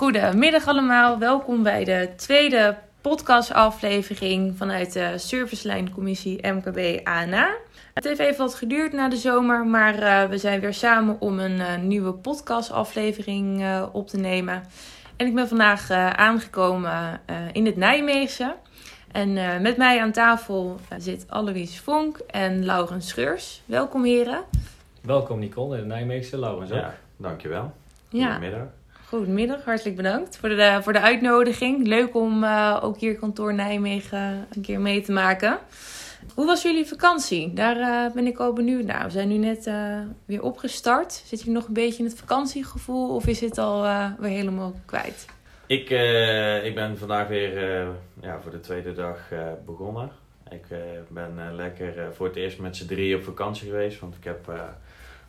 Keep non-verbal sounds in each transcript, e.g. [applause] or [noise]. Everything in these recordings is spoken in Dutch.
Goedemiddag allemaal, welkom bij de tweede podcastaflevering vanuit de servicelijncommissie MKB ANA. Het heeft even wat geduurd na de zomer, maar uh, we zijn weer samen om een uh, nieuwe podcastaflevering uh, op te nemen. En ik ben vandaag aangekomen in het Nijmeegse. En met mij aan tafel zit Alois Vonk en Laurens Scheurs. Welkom heren. Welkom Nicole in het Nijmeegse, Laurens ook. Ja, dankjewel. Ja. Goedemiddag. Hartelijk bedankt voor de, voor de uitnodiging. Leuk om uh, ook hier kantoor Nijmegen een keer mee te maken. Hoe was jullie vakantie? Daar uh, ben ik al benieuwd naar. We zijn nu net uh, weer opgestart. Zit je nog een beetje in het vakantiegevoel of is het al weer helemaal kwijt? Ik, ik ben vandaag weer ja, voor de tweede dag begonnen. Ik ben lekker voor het eerst met z'n drie op vakantie geweest, want ik heb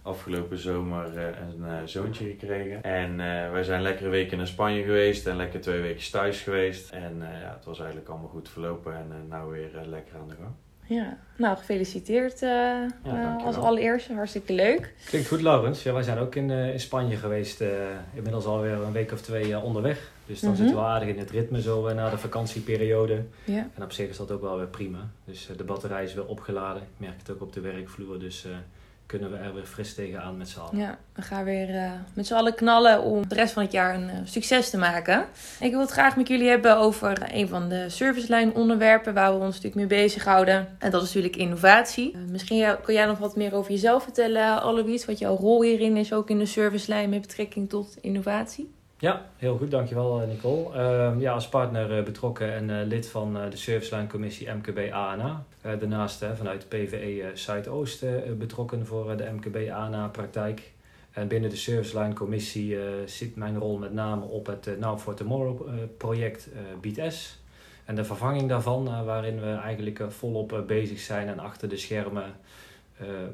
afgelopen zomer uh, een uh, zoontje gekregen. En uh, wij zijn lekkere weken naar Spanje geweest en lekker twee weken thuis geweest. En ja, het was eigenlijk allemaal goed verlopen en nou weer lekker aan de gang. Ja, nou gefeliciteerd ja, als allereerste. Hartstikke leuk. Klinkt goed, Laurens. Ja, wij zijn ook in, in Spanje geweest. inmiddels alweer een week of twee onderweg. Dus dan mm -hmm. zitten we aardig in het ritme zo na de vakantieperiode. Ja. En op zich is dat ook wel weer prima. Dus de batterij is weer opgeladen. Ik merk het ook op de werkvloer. Dus kunnen we er weer fris tegenaan met z'n allen. Ja, we gaan weer uh, met z'n allen knallen om de rest van het jaar een uh, succes te maken. Ik wil het graag met jullie hebben over een van de servicelijn onderwerpen waar we ons natuurlijk mee bezighouden. En dat is natuurlijk innovatie. Uh, misschien kan jij nog wat meer over jezelf vertellen, Alois, wat jouw rol hierin is, ook in de servicelijn met betrekking tot innovatie? Ja, heel goed. Dankjewel Nicole. Uh, ja, als partner uh, betrokken en uh, lid van de servicelijncommissie MKB ANA. daarnaast vanuit PVE Zuidoost betrokken voor de MKB ANA praktijk. En binnen de servicelijncommissie zit mijn rol met name op het Now for Tomorrow project BTS. En de vervanging daarvan, waarin we eigenlijk volop bezig zijn en achter de schermen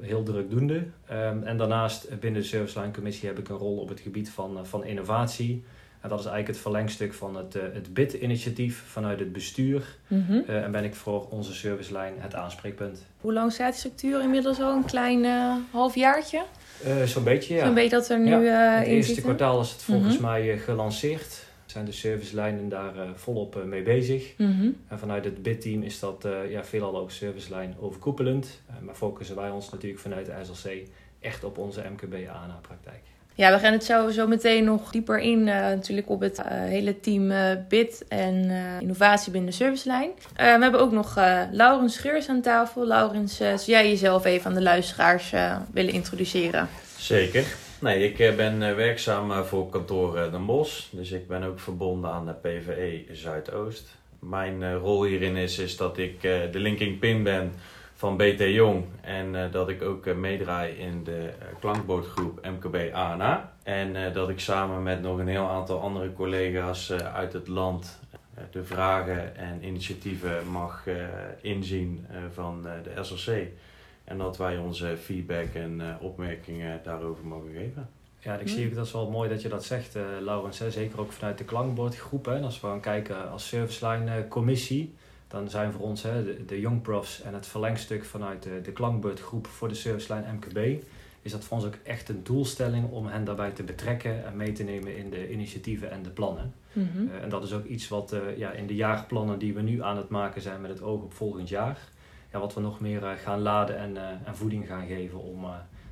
heel drukdoende. Um, en daarnaast binnen de Serviceline Commissie heb ik een rol op het gebied van, uh, van innovatie. En dat is eigenlijk het verlengstuk van het, uh, het BIT-initiatief vanuit het bestuur. Mm -hmm. en ben ik voor onze servicelijn het aanspreekpunt. Hoe lang staat die structuur inmiddels al? Een klein halfjaartje? Zo'n beetje, ja. Zo'n beetje dat er nu ja, in Het eerste zitten? kwartaal is het volgens Mhm. mij gelanceerd. Zijn de servicelijnen daar volop mee bezig. Mhm. En vanuit het BID-team is dat uh, ja, veelal ook servicelijn overkoepelend. Uh, maar focussen wij ons natuurlijk vanuit de SLC echt op onze MKB-ANA-praktijk. Ja, we gaan het zo, zo meteen nog dieper in uh, natuurlijk op het hele team BID en innovatie binnen de servicelijn. we hebben ook nog Laurens Scheurs aan tafel. Laurens, zou jij jezelf even aan de luisteraars willen introduceren? Zeker. Nee, ik ben werkzaam voor kantoor Den Bosch. Dus ik ben ook verbonden aan de PVE Zuidoost. Mijn rol hierin is, is dat ik de linking pin ben van BT Jong. En dat ik ook meedraai in de klankbordgroep MKB ANA. En dat ik samen met nog een heel aantal andere collega's uit het land de vragen en initiatieven mag inzien van de SLC. En dat wij onze feedback en opmerkingen daarover mogen geven. Ja, ik zie ook dat is wel mooi dat je dat zegt, uh, Laurens. Hè? Zeker ook vanuit de klankbordgroep. Hè? En als we gaan kijken als serviceline uh, commissie, dan zijn voor ons hè, de, de Young Profs en het verlengstuk vanuit de, de klankbordgroep voor de serviceline MKB. Is dat voor ons ook echt een doelstelling om hen daarbij te betrekken en mee te nemen in de initiatieven en de plannen. Mm -hmm. uh, en dat is ook iets wat ja, in de jaarplannen die we nu aan het maken zijn met het oog op volgend jaar. Ja, wat we nog meer gaan laden en, en voeding gaan geven om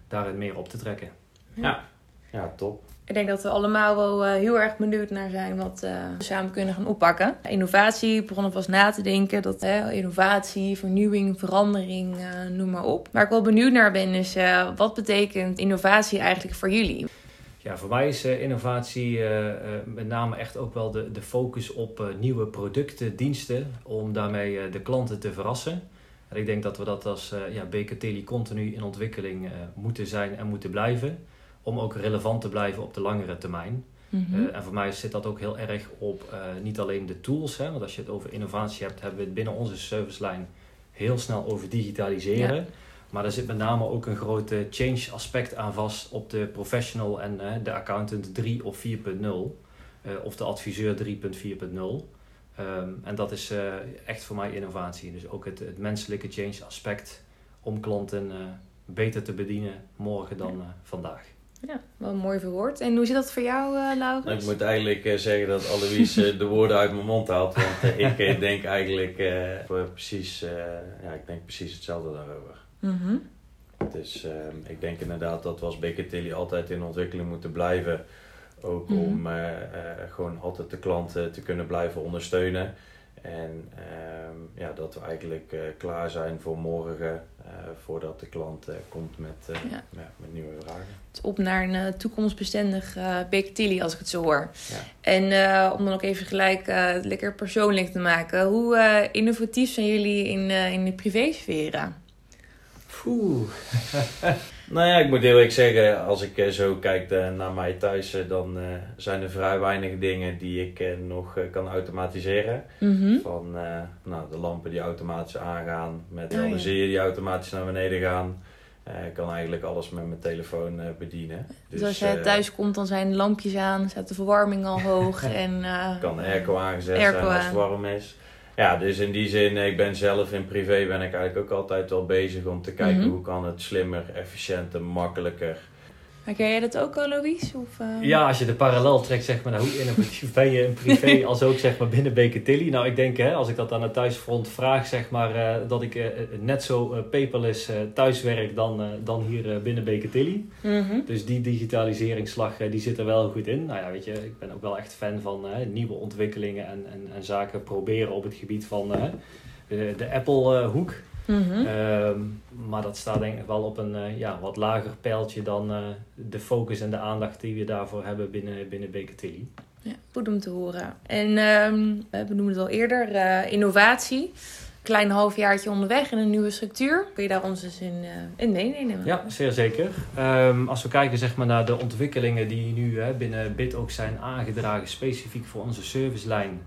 daarin meer op te trekken. Ja. Ja, top. Ik denk dat we allemaal wel uh, heel erg benieuwd naar zijn wat uh, we samen kunnen gaan oppakken. Innovatie, begonnen pas na te denken. Dat uh, innovatie, vernieuwing, verandering, noem maar op. Waar ik wel benieuwd naar ben is, wat betekent innovatie eigenlijk voor jullie? Ja, voor mij is innovatie met name echt ook wel de, de focus op nieuwe producten, diensten. Om daarmee de klanten te verrassen. En ik denk dat we dat als ja, Baker Tele continu in ontwikkeling moeten zijn en moeten blijven om ook relevant te blijven op de langere termijn. Mm -hmm. uh, en voor mij zit dat ook heel erg op niet alleen de tools, hè, want als je het over innovatie hebt, hebben we het binnen onze servicelijn heel snel over digitaliseren. Ja. Maar er zit met name ook een grote change aspect aan vast op de professional en de accountant 3 of 4.0, of de adviseur 3.4.0. Um, en dat is echt voor mij innovatie. Dus ook het, het menselijke change aspect om klanten beter te bedienen morgen dan vandaag. Ja, wel mooi verwoord. En hoe zit dat voor jou, uh, Laurens? Nou, ik moet eigenlijk uh, zeggen dat Alois uh, de woorden uit mijn mond haalt. Want ik denk eigenlijk precies, ja, ik denk precies hetzelfde daarover. Mhm. Dus ehm, ik denk inderdaad dat we als Tilly altijd in ontwikkeling moeten blijven. Ook Mhm. om gewoon altijd de klanten te kunnen blijven ondersteunen. En ehm, ja, dat we eigenlijk uh, klaar zijn voor morgen, uh, voordat de klant uh, komt met, Ja. ja, met nieuwe vragen. Het op naar een toekomstbestendig uh, Tilly, als ik het zo hoor. Ja. En om dan ook even gelijk lekker persoonlijk te maken. Hoe innovatief zijn jullie in, in de privésfeer? Oeh. [laughs] Nou ja, ik moet eerlijk zeggen, als ik zo kijk naar mij thuis, dan zijn er vrij weinig dingen die ik nog kan automatiseren. Mhm. Van nou, de lampen die automatisch aangaan, met Oh, alle ja. zeeën die automatisch naar beneden gaan. ik kan eigenlijk alles met mijn telefoon bedienen. Dus, als jij eh, thuis komt, dan zijn de lampjes aan, staat de verwarming al hoog. [laughs] en, uh, kan de airco aangezet airco zijn als het warm is. Ja, dus in die zin, ik ben zelf in privé ben ik eigenlijk ook altijd wel bezig om te kijken Mhm. hoe kan het slimmer, efficiënter, makkelijker. Herken jij dat ook, Alois? Of, uh... Ja, als je de parallel trekt, zeg maar, naar hoe innovatief [laughs] ben je in privé [laughs] als ook zeg maar, binnen Beketilly. Nou, ik denk, hè, als ik dat aan het thuisfront vraag, zeg maar, uh, dat ik uh, net zo paperless thuis werk dan, dan hier binnen Beketilly. Mm -hmm. Dus die digitaliseringsslag, die zit er wel goed in. Nou ja, weet je, ik ben ook wel echt fan van nieuwe ontwikkelingen en, en, en, zaken proberen op het gebied van de, de Apple-hoek. Mm -hmm. uh, maar dat staat denk ik wel op een uh, ja, wat lager pijltje dan uh, de focus en de aandacht die we daarvoor hebben binnen, binnen Beketilly. Ja, goed om te horen. En um, we noemden het al eerder, uh, innovatie. Klein halfjaartje onderweg in een nieuwe structuur. Kun je daar ons eens in, in meenemen? Ja, zeer zeker. Um, als we kijken zeg maar, naar de ontwikkelingen die nu hè, binnen BIT ook zijn aangedragen, specifiek voor onze servicelijn.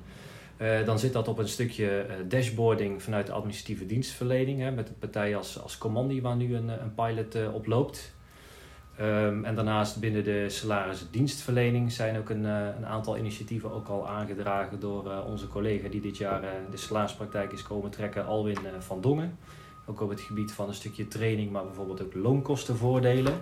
Uh, dan zit dat op een stukje uh, dashboarding vanuit de administratieve dienstverlening. Hè, met een partij als, als Commandi waar nu een, een pilot uh, op loopt. Um, en daarnaast binnen de salarisdienstverlening zijn ook een, een, aantal initiatieven ook al aangedragen door onze collega die dit jaar de salarispraktijk is komen trekken, Alwin van Dongen. Ook op het gebied van een stukje training, maar bijvoorbeeld ook loonkostenvoordelen.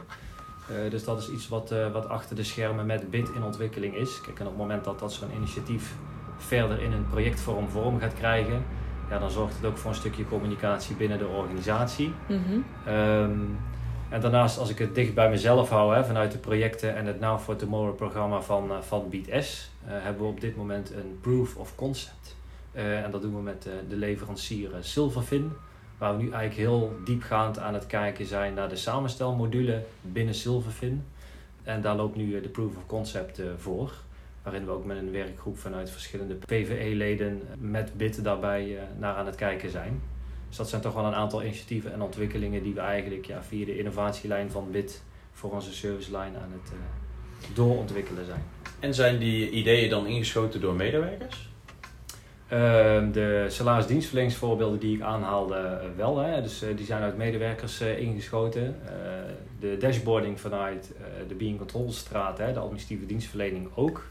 dus dat is iets wat, wat achter de schermen met BIT in ontwikkeling is. Kijk, en op het moment dat dat zo'n initiatief verder in een projectvorm vorm gaat krijgen, ja, dan zorgt het ook voor een stukje communicatie binnen de organisatie. Mm -hmm. um, en daarnaast, als ik het dicht bij mezelf hou, hè, vanuit de projecten en het Now for Tomorrow programma van, uh, van BeatS, uh, hebben we op dit moment een proof of concept. Uh, en dat doen we met de leverancier Silverfin, waar we nu eigenlijk heel diepgaand aan het kijken zijn naar de samenstelmodule binnen Silverfin. En daar loopt nu de proof of concept voor waarin we ook met een werkgroep vanuit verschillende PVE-leden met BIT daarbij uh, naar aan het kijken zijn. Dus dat zijn toch wel een aantal initiatieven en ontwikkelingen die we eigenlijk ja, via de innovatielijn van BIT voor onze servicelijn aan het uh, doorontwikkelen zijn. En zijn die ideeën dan ingeschoten door medewerkers? Uh, de salarisdienstverleningsvoorbeelden die ik aanhaalde uh, wel. Hè. Dus die zijn uit medewerkers ingeschoten. de dashboarding vanuit de Being Control straat, hè, de administratieve dienstverlening ook.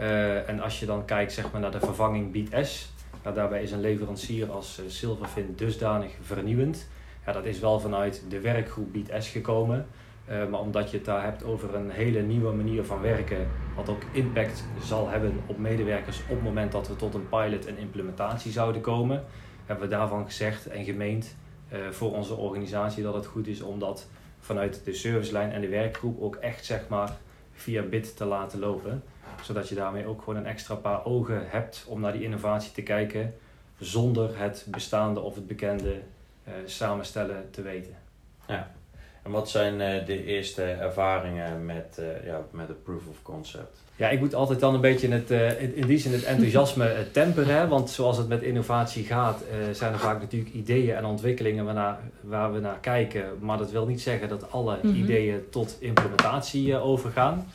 Uh, en als je dan kijkt zeg maar, naar de vervanging BeatS, nou, daarbij is een leverancier als uh, Silverfin dusdanig vernieuwend. Ja, dat is wel vanuit de werkgroep BeatS gekomen. Uh, maar omdat je het daar hebt over een hele nieuwe manier van werken, wat ook impact zal hebben op medewerkers op het moment dat we tot een pilot en implementatie zouden komen, hebben we daarvan gezegd en gemeend voor onze organisatie dat het goed is om dat vanuit de servicelijn en de werkgroep ook echt zeg maar, via BIT te laten lopen zodat je daarmee ook gewoon een extra paar ogen hebt om naar die innovatie te kijken, zonder het bestaande of het bekende uh, samenstellen te weten. Ja. En wat zijn uh, de eerste ervaringen met, uh, ja, met het proof of concept? Ja, ik moet altijd dan een beetje het, in, in die zin het enthousiasme temperen. Want zoals het met innovatie gaat, zijn er vaak natuurlijk ideeën en ontwikkelingen waarna, waar we naar kijken. Maar dat wil niet zeggen dat alle Mhm. ideeën tot implementatie overgaan.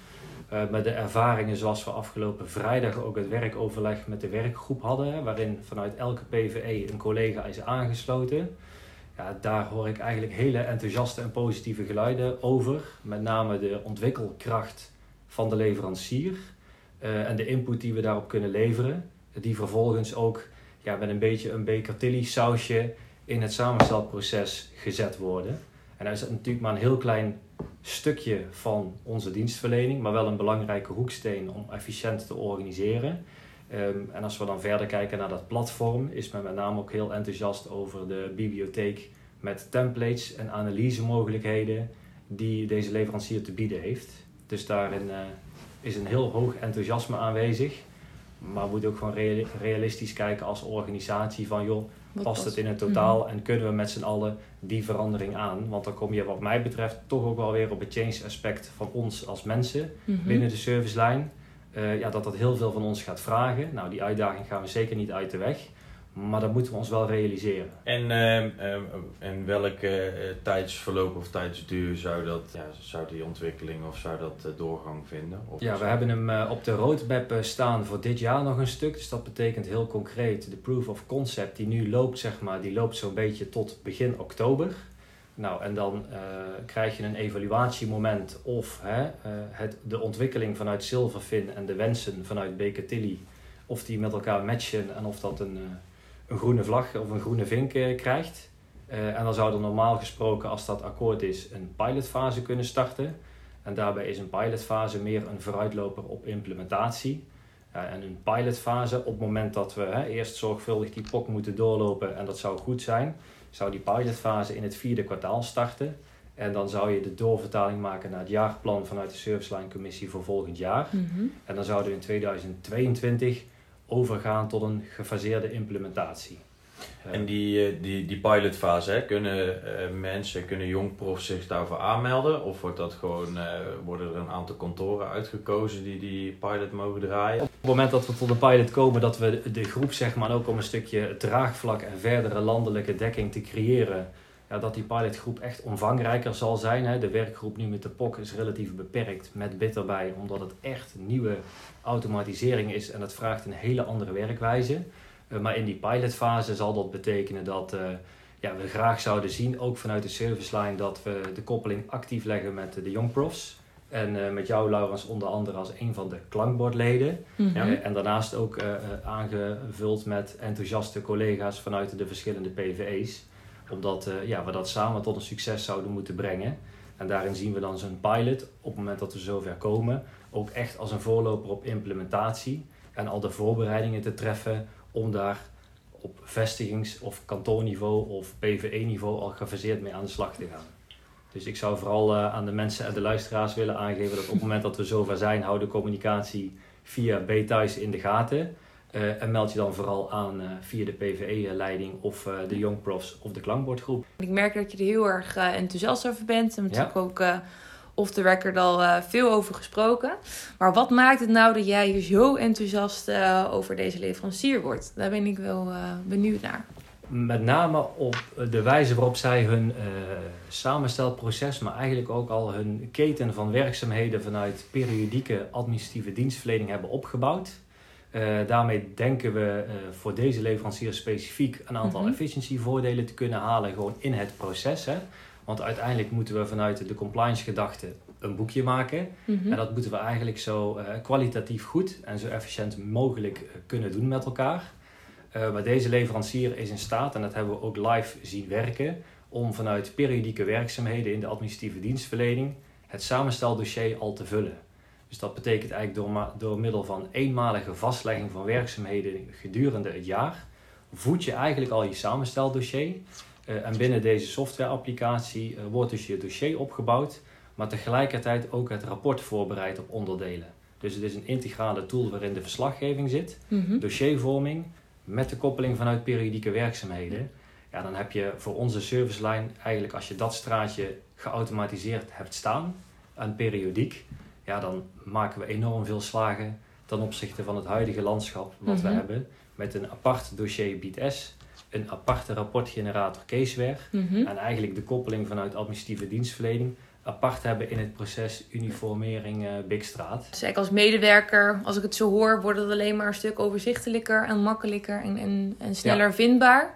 Uh, met de ervaringen zoals we afgelopen vrijdag ook het werkoverleg met de werkgroep hadden, waarin vanuit elke PVE een collega is aangesloten. Ja, daar hoor ik eigenlijk hele enthousiaste en positieve geluiden over. Met name de ontwikkelkracht van de leverancier uh, en de input die we daarop kunnen leveren. Die vervolgens ook ja, met een beetje een beker sausje in het samenstelproces gezet worden. En is natuurlijk maar een heel klein stukje van onze dienstverlening, maar wel een belangrijke hoeksteen om efficiënt te organiseren. Ehm, en als we dan verder kijken naar dat platform, is men met name ook heel enthousiast over de bibliotheek met templates en analysemogelijkheden die deze leverancier te bieden heeft. Dus daarin uh, is een heel hoog enthousiasme aanwezig. Maar we moeten ook gewoon realistisch kijken als organisatie van joh, past het in het totaal mhm. en kunnen we met z'n allen die verandering aan? Want dan kom je wat mij betreft toch ook wel weer op het change aspect van ons als mensen mhm. binnen de servicelijn. Uh, ja, dat dat heel veel van ons gaat vragen. Nou, die uitdaging gaan we zeker niet uit de weg. Maar dat moeten we ons wel realiseren. En, uh, en welk uh, tijdsverloop of tijdsduur zou, dat, ja, zou die ontwikkeling of zou dat doorgang vinden? Of ja, we hebben hem op de roadmap staan voor dit jaar nog een stuk. Dus dat betekent heel concreet de proof of concept die nu loopt, zeg maar, die loopt zo'n beetje tot begin oktober. Nou, en dan krijg je een evaluatiemoment of hè, het, de ontwikkeling vanuit Silverfin en de wensen vanuit Baker Tilly, of die met elkaar matchen en of dat een een groene vlag of een groene vink eh, krijgt. Eh, en dan zou er normaal gesproken, als dat akkoord is, een pilotfase kunnen starten. En daarbij is een pilotfase meer een vooruitloper op implementatie. en een pilotfase, op het moment dat we hè, eerst zorgvuldig die POC moeten doorlopen en dat zou goed zijn, zou die pilotfase in het vierde kwartaal starten. En dan zou je de doorvertaling maken naar het jaarplan vanuit de Serviceline Commissie voor volgend jaar. Mhm. En dan zouden we in 2022 overgaan tot een gefaseerde implementatie. En die, eh, die, die pilotfase, hè, kunnen uh, mensen, kunnen jongprofs zich daarvoor aanmelden? Of wordt dat gewoon, worden er een aantal kantoren uitgekozen die die pilot mogen draaien? Op het moment dat we tot een pilot komen, dat we de groep zeg maar ook om een stukje draagvlak en verdere landelijke dekking te creëren, ja, dat die pilotgroep echt omvangrijker zal zijn. Hè. De werkgroep nu met de POC is relatief beperkt met BIT erbij, omdat het echt nieuwe automatisering is en dat vraagt een hele andere werkwijze. Uh, maar in die pilotfase zal dat betekenen dat uh, ja, we graag zouden zien, ook vanuit de serviceline, dat we de koppeling actief leggen met de jongprofs. En uh, met jou, Laurens, onder andere als een van de klankbordleden. Mm en daarnaast ook aangevuld met enthousiaste collega's vanuit de verschillende PVE's omdat uh, ja, we dat samen tot een succes zouden moeten brengen. En daarin zien we dan zo'n pilot op het moment dat we zover komen ook echt als een voorloper op implementatie en al de voorbereidingen te treffen om daar op vestigings- of kantoorniveau of PVE-niveau al gefaseerd mee aan de slag te gaan. Dus ik zou vooral uh, aan de mensen en de luisteraars willen aangeven dat op het moment dat we zover zijn, hou de communicatie via B-Thuis in de gaten. Uh, en meld je dan vooral aan uh, via de PVE-leiding of uh, de Young Profs of de klankbordgroep. Ik merk dat je er heel erg enthousiast over bent. En natuurlijk ook off the record al veel over gesproken. Maar wat maakt het nou dat jij zo enthousiast over deze leverancier wordt? Daar ben ik wel benieuwd naar. Met name op de wijze waarop zij hun samenstelproces, maar eigenlijk ook al hun keten van werkzaamheden vanuit periodieke administratieve dienstverlening hebben opgebouwd. Uh, daarmee denken we uh, voor deze leverancier specifiek een aantal mm -hmm. efficiëntievoordelen te kunnen halen gewoon in het proces. Hè? Want uiteindelijk moeten we vanuit de compliance gedachte een boekje maken. Mm -hmm. En dat moeten we eigenlijk zo uh, kwalitatief goed en zo efficiënt mogelijk kunnen doen met elkaar. maar deze leverancier is in staat, en dat hebben we ook live zien werken, om vanuit periodieke werkzaamheden in de administratieve dienstverlening het samensteldossier al te vullen. Dus dat betekent eigenlijk door, door middel van eenmalige vastlegging van werkzaamheden gedurende het jaar, voed je eigenlijk al je samensteldossier. Uh, en binnen deze softwareapplicatie uh, wordt dus je dossier opgebouwd, maar tegelijkertijd ook het rapport voorbereid op onderdelen. Dus het is een integrale tool waarin de verslaggeving zit, mm dossiervorming met de koppeling vanuit periodieke werkzaamheden. Ja, dan heb je voor onze servicelijn eigenlijk als je dat straatje geautomatiseerd hebt staan aan periodiek, ja, dan maken we enorm veel slagen ten opzichte van het huidige landschap wat we mhm. hebben. Met een apart dossier BITS, een aparte rapportgenerator Caseware mhm. en eigenlijk de koppeling vanuit administratieve dienstverlening apart hebben in het proces uniformering uh, Bigstraat. Dus ik als medewerker, als ik het zo hoor, wordt het alleen maar een stuk overzichtelijker en makkelijker en, en, en sneller vindbaar.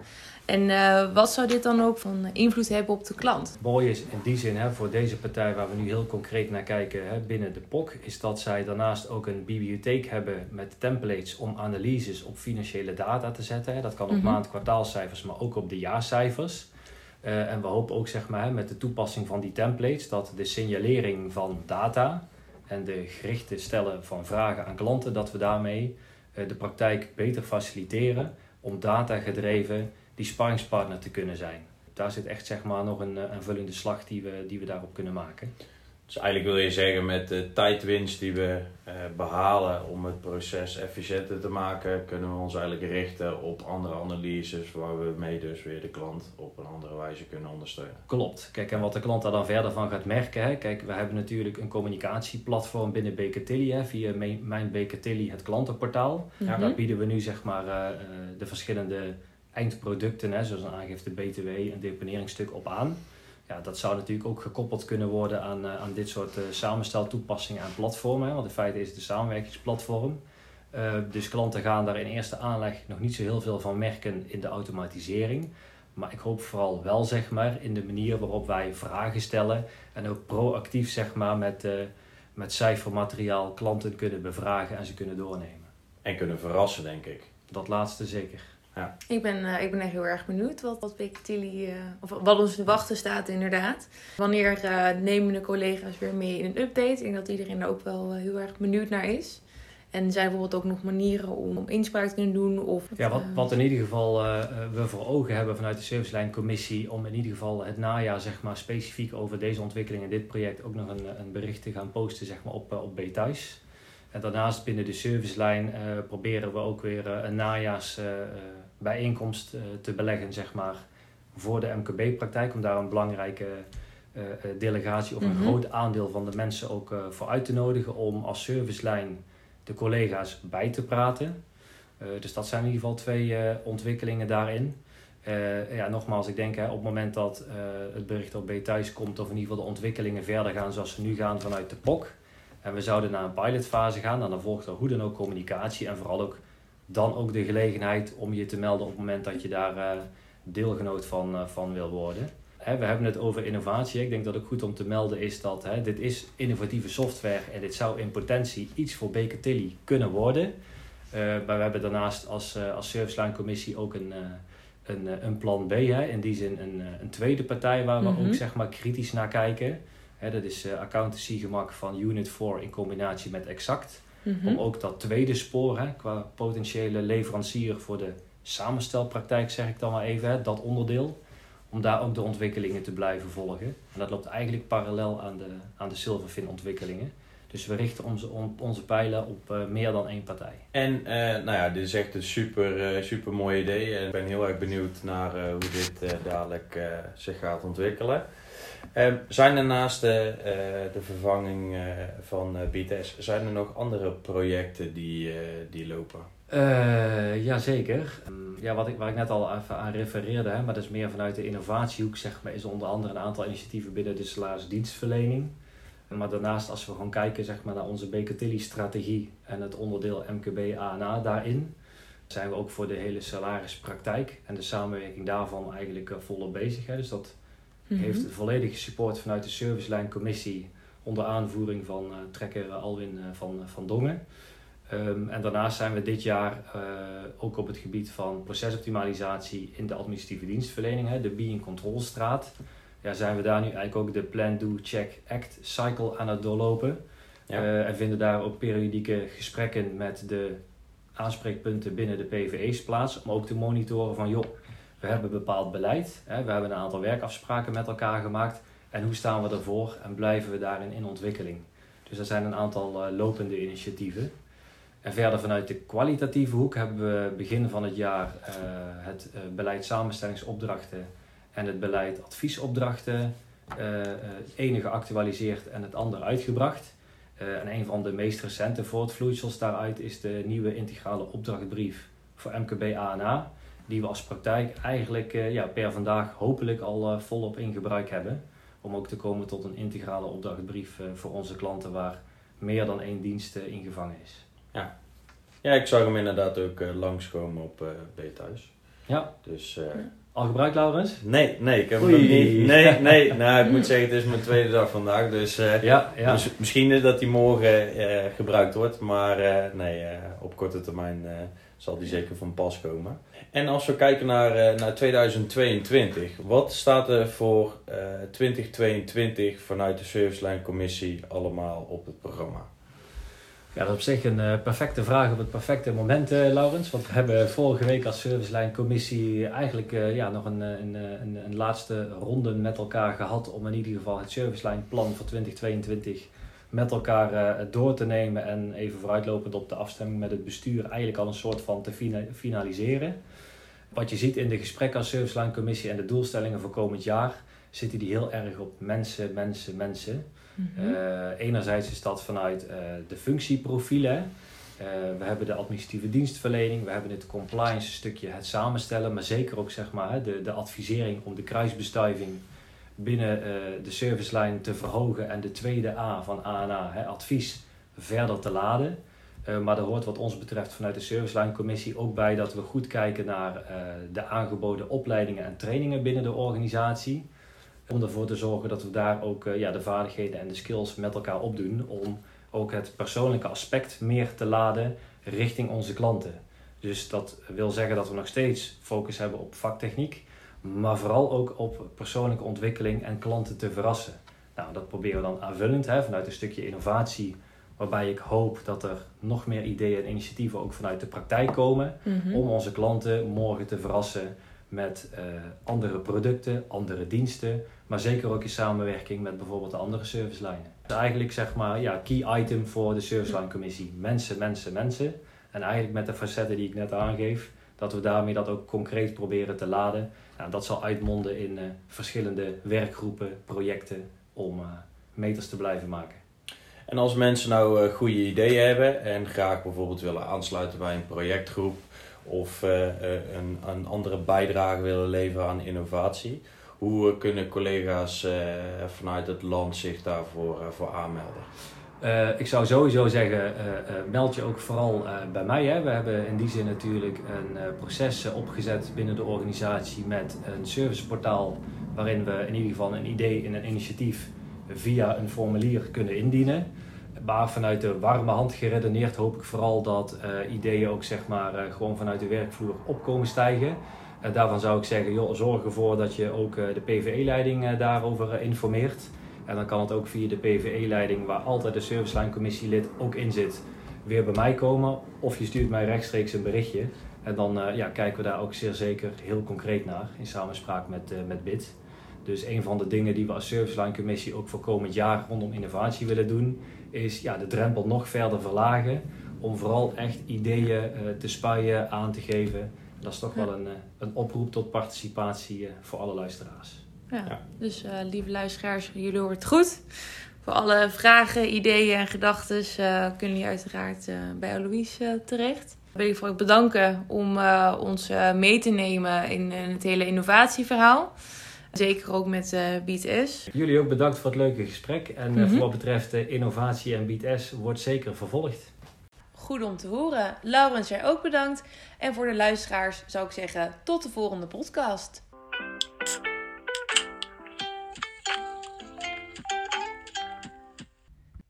En eh, wat zou dit dan ook van invloed hebben op de klant? Mooi is in die zin hè, voor deze partij waar we nu heel concreet naar kijken hè, binnen de POC, is dat zij daarnaast ook een bibliotheek hebben met templates om analyses op financiële data te zetten. Hè. Dat kan op mm -hmm. maand, kwartaalcijfers, maar ook op de jaarcijfers. Uh, en we hopen ook zeg maar, met de toepassing van die templates dat de signalering van data en de gerichte stellen van vragen aan klanten, dat we daarmee uh, de praktijk beter faciliteren om data gedreven die sparringspartner te kunnen zijn. Daar zit echt zeg maar, nog een, een vullende slag die we, die we daarop kunnen maken. Dus eigenlijk wil je zeggen met de tijdwinst die we eh, behalen om het proces efficiënter te maken, kunnen we ons eigenlijk richten op andere analyses waar we mee dus weer de klant op een andere wijze kunnen ondersteunen. Klopt. Kijk, en wat de klant daar dan verder van gaat merken, hè, kijk, we hebben natuurlijk een communicatieplatform binnen Baker Tilly, via Mijn Baker Tilly, het klantenportaal. Ja. Daar bieden we nu zeg maar uh, de verschillende eindproducten, hè, zoals een aangifte BTW, een deponeringsstuk op aan ja, dat zou natuurlijk ook gekoppeld kunnen worden aan, uh, aan dit soort uh, samensteltoepassingen en platformen. Hè, want in feite is het een samenwerkingsplatform. Uh, dus klanten gaan daar in eerste aanleg nog niet zo heel veel van merken in de automatisering. Maar ik hoop vooral wel zeg maar, in de manier waarop wij vragen stellen en ook proactief zeg maar, met, met cijfermateriaal klanten kunnen bevragen en ze kunnen doornemen. En kunnen verrassen, denk ik. Dat laatste zeker. Ja. Ik, ben, uh, ik ben echt heel erg benieuwd wat, wat uh, of wat ons te wachten staat inderdaad. Wanneer uh, nemen de collega's weer mee in een update? Ik denk dat iedereen er ook wel heel erg benieuwd naar is. En zijn bijvoorbeeld ook nog manieren om, om inspraak te kunnen doen? Of, ja, wat, wat in ieder geval we voor ogen hebben vanuit de servicelijncommissie... om in ieder geval het najaar zeg maar, specifiek over deze ontwikkeling en dit project... ook nog een, een bericht te gaan posten zeg maar, op, op Bthuis. En daarnaast binnen de servicelijn proberen we ook weer een najaars bijeenkomst uh, te beleggen, zeg maar, voor de MKB-praktijk, om daar een belangrijke uh, delegatie of een mhm. groot aandeel van de mensen ook voor uit te nodigen om als servicelijn de collega's bij te praten. dus dat zijn in ieder geval twee ontwikkelingen daarin. ja, nogmaals, ik denk hè, op het moment dat het bericht op B thuis komt, of in ieder geval de ontwikkelingen verder gaan zoals ze nu gaan vanuit de POC, en we zouden naar een pilotfase gaan, dan volgt er hoe dan ook communicatie en vooral ook dan ook de gelegenheid om je te melden op het moment dat je daar uh, deelgenoot van, uh, van wil worden. Hè, we hebben het over innovatie. Ik denk dat het goed om te melden is dat hè, dit is innovatieve software en dit zou in potentie iets voor Baker Tilly kunnen worden. Uh, maar we hebben daarnaast als, als serviceline commissie ook een, een, een plan B. Hè, in die zin een, een tweede partij waar we mm -hmm. ook zeg maar, kritisch naar kijken. Hè, dat is accountancy gemak van Unit 4 in combinatie met Exact. Mhm. Om ook dat tweede spoor, hè, qua potentiële leverancier voor de samenstelpraktijk, zeg ik dan maar even, hè, dat onderdeel. Om daar ook de ontwikkelingen te blijven volgen. En dat loopt eigenlijk parallel aan de, aan de Silverfin ontwikkelingen. Dus we richten onze, onze pijlen op uh, meer dan één partij. En uh, nou ja, dit is echt een super, uh, super mooi idee. En ik ben heel erg benieuwd naar hoe dit dadelijk zich gaat ontwikkelen. Um, zijn er naast de, uh, de vervanging uh, van uh, BTS, zijn er nog andere projecten die, die lopen? Jazeker. Um, ja, wat ik, waar ik net al even aan refereerde, hè, maar dat is meer vanuit de innovatiehoek, zeg maar, is onder andere een aantal initiatieven binnen de salarisdienstverlening. Maar daarnaast, als we gewoon kijken zeg maar, naar onze Becatilly-strategie en het onderdeel MKB-ANA daarin, zijn we ook voor de hele salarispraktijk en de samenwerking daarvan eigenlijk volop bezig. Dus dat -hmm. heeft volledige support vanuit de servicelijncommissie onder aanvoering van uh, trekker Alwin uh, van, van Dongen. Um, en daarnaast zijn we dit jaar uh, ook op het gebied van procesoptimalisatie in de administratieve dienstverlening, hè, de Being Control straat. Ja, zijn we daar nu eigenlijk ook de Plan, Do, Check, Act cycle aan het doorlopen. Ja. en vinden daar ook periodieke gesprekken met de aanspreekpunten binnen de PVE's plaats. Om ook te monitoren van, joh, we hebben bepaald beleid. Hè, we hebben een aantal werkafspraken met elkaar gemaakt. En hoe staan we ervoor en blijven we daarin in ontwikkeling? Dus er zijn een aantal uh, lopende initiatieven. En verder vanuit de kwalitatieve hoek hebben we begin van het jaar uh, het uh, beleid samenstellingsopdrachten en het beleid adviesopdrachten het ene geactualiseerd en het andere uitgebracht. en een van de meest recente voortvloeisels daaruit is de nieuwe integrale opdrachtbrief voor MKB ANA die we als praktijk eigenlijk uh, ja, per vandaag hopelijk al uh, volop in gebruik hebben. Om ook te komen tot een integrale opdrachtbrief uh, voor onze klanten waar meer dan één dienst in gevangen is. Ja. ja, ik zag hem inderdaad ook langskomen op uh, thuis. Ja. Dus, al gebruikt, Laurens? Nee, nee, ik heb hem nog niet. Nee, [laughs] nee. Nou, ik moet zeggen, het is mijn tweede dag vandaag. Dus, ja, ja. Dus misschien dat hij morgen gebruikt wordt. Maar nee, op korte termijn zal die zeker van pas komen. En als we kijken naar, naar 2022, wat staat er voor 2022 vanuit de Serviceline Commissie allemaal op het programma? Ja, dat is op zich een uh, perfecte vraag op het perfecte moment, Laurens. Want we hebben vorige week als Serviceline Commissie eigenlijk ja, nog een, een, een, laatste ronde met elkaar gehad om in ieder geval het Serviceline plan voor 2022 met elkaar door te nemen en even vooruitlopend op de afstemming met het bestuur eigenlijk al een soort van te finaliseren. Wat je ziet in de gesprekken als Serviceline Commissie en de doelstellingen voor komend jaar, zitten die heel erg op mensen, mensen, mensen. Mm enerzijds is dat vanuit uh, de functieprofielen. Uh, we hebben de administratieve dienstverlening, we hebben het compliance stukje, het samenstellen, maar zeker ook zeg maar, de, de advisering om de kruisbestuiving binnen de servicelijn te verhogen en de tweede A van ANA, hè, advies, verder te laden. maar er hoort wat ons betreft vanuit de servicelijncommissie ook bij dat we goed kijken naar de aangeboden opleidingen en trainingen binnen de organisatie. Om ervoor te zorgen dat we daar ook uh, ja, de vaardigheden en de skills met elkaar opdoen. Om ook het persoonlijke aspect meer te laden richting onze klanten. Dus dat wil zeggen dat we nog steeds focus hebben op vaktechniek. Maar vooral ook op persoonlijke ontwikkeling en klanten te verrassen. Nou, dat proberen we dan aanvullend hè, vanuit een stukje innovatie. Waarbij ik hoop dat er nog meer ideeën en initiatieven ook vanuit de praktijk komen. Mhm. Om onze klanten morgen te verrassen met uh, andere producten, andere diensten, maar zeker ook in samenwerking met bijvoorbeeld de andere servicelijnen. Dus eigenlijk zeg maar, ja, key item voor de serviceline commissie. Mensen, mensen, mensen. En eigenlijk met de facetten die ik net aangeef, dat we daarmee dat ook concreet proberen te laden. Nou, dat zal uitmonden in uh, verschillende werkgroepen, projecten om uh, meters te blijven maken. En als mensen nou uh, goede ideeën hebben en graag bijvoorbeeld willen aansluiten bij een projectgroep of een, een andere bijdrage willen leveren aan innovatie, hoe kunnen collega's vanuit het land zich daarvoor voor aanmelden? Uh, ik zou sowieso zeggen, meld je ook vooral bij mij. Hè. We hebben in die zin natuurlijk een proces opgezet binnen de organisatie met een serviceportaal waarin we in ieder geval een idee en een initiatief via een formulier kunnen indienen. Maar vanuit de warme hand geredeneerd hoop ik vooral dat ideeën ook zeg maar, gewoon vanuit de werkvloer opkomen stijgen. Daarvan zou ik zeggen, joh, zorg ervoor dat je ook de PVE-leiding daarover informeert. En dan kan het ook via de PVE-leiding, waar altijd de serviceline commissielid ook in zit, weer bij mij komen. Of je stuurt mij rechtstreeks een berichtje. En dan ja, kijken we daar ook zeer zeker heel concreet naar, in samenspraak met, met BID. Dus een van de dingen die we als serviceline commissie ook voor komend jaar rondom innovatie willen doen, is ja, de drempel nog verder verlagen. Om vooral echt ideeën te spuien, aan te geven dat is toch wel een, een oproep tot participatie voor alle luisteraars. Ja, ja. dus uh, lieve luisteraars, jullie horen het goed. Voor alle vragen, ideeën en gedachten uh, kunnen jullie uiteraard uh, bij Alois terecht. Ik wil je voor bedanken om ons mee te nemen in, in, het hele innovatieverhaal. Zeker ook met BeatS. Jullie ook bedankt voor het leuke gesprek. En mm -hmm. voor wat betreft innovatie en BeatS wordt zeker vervolgd. Goed om te horen. Laurens, jij ook bedankt. En voor de luisteraars zou ik zeggen tot de volgende podcast.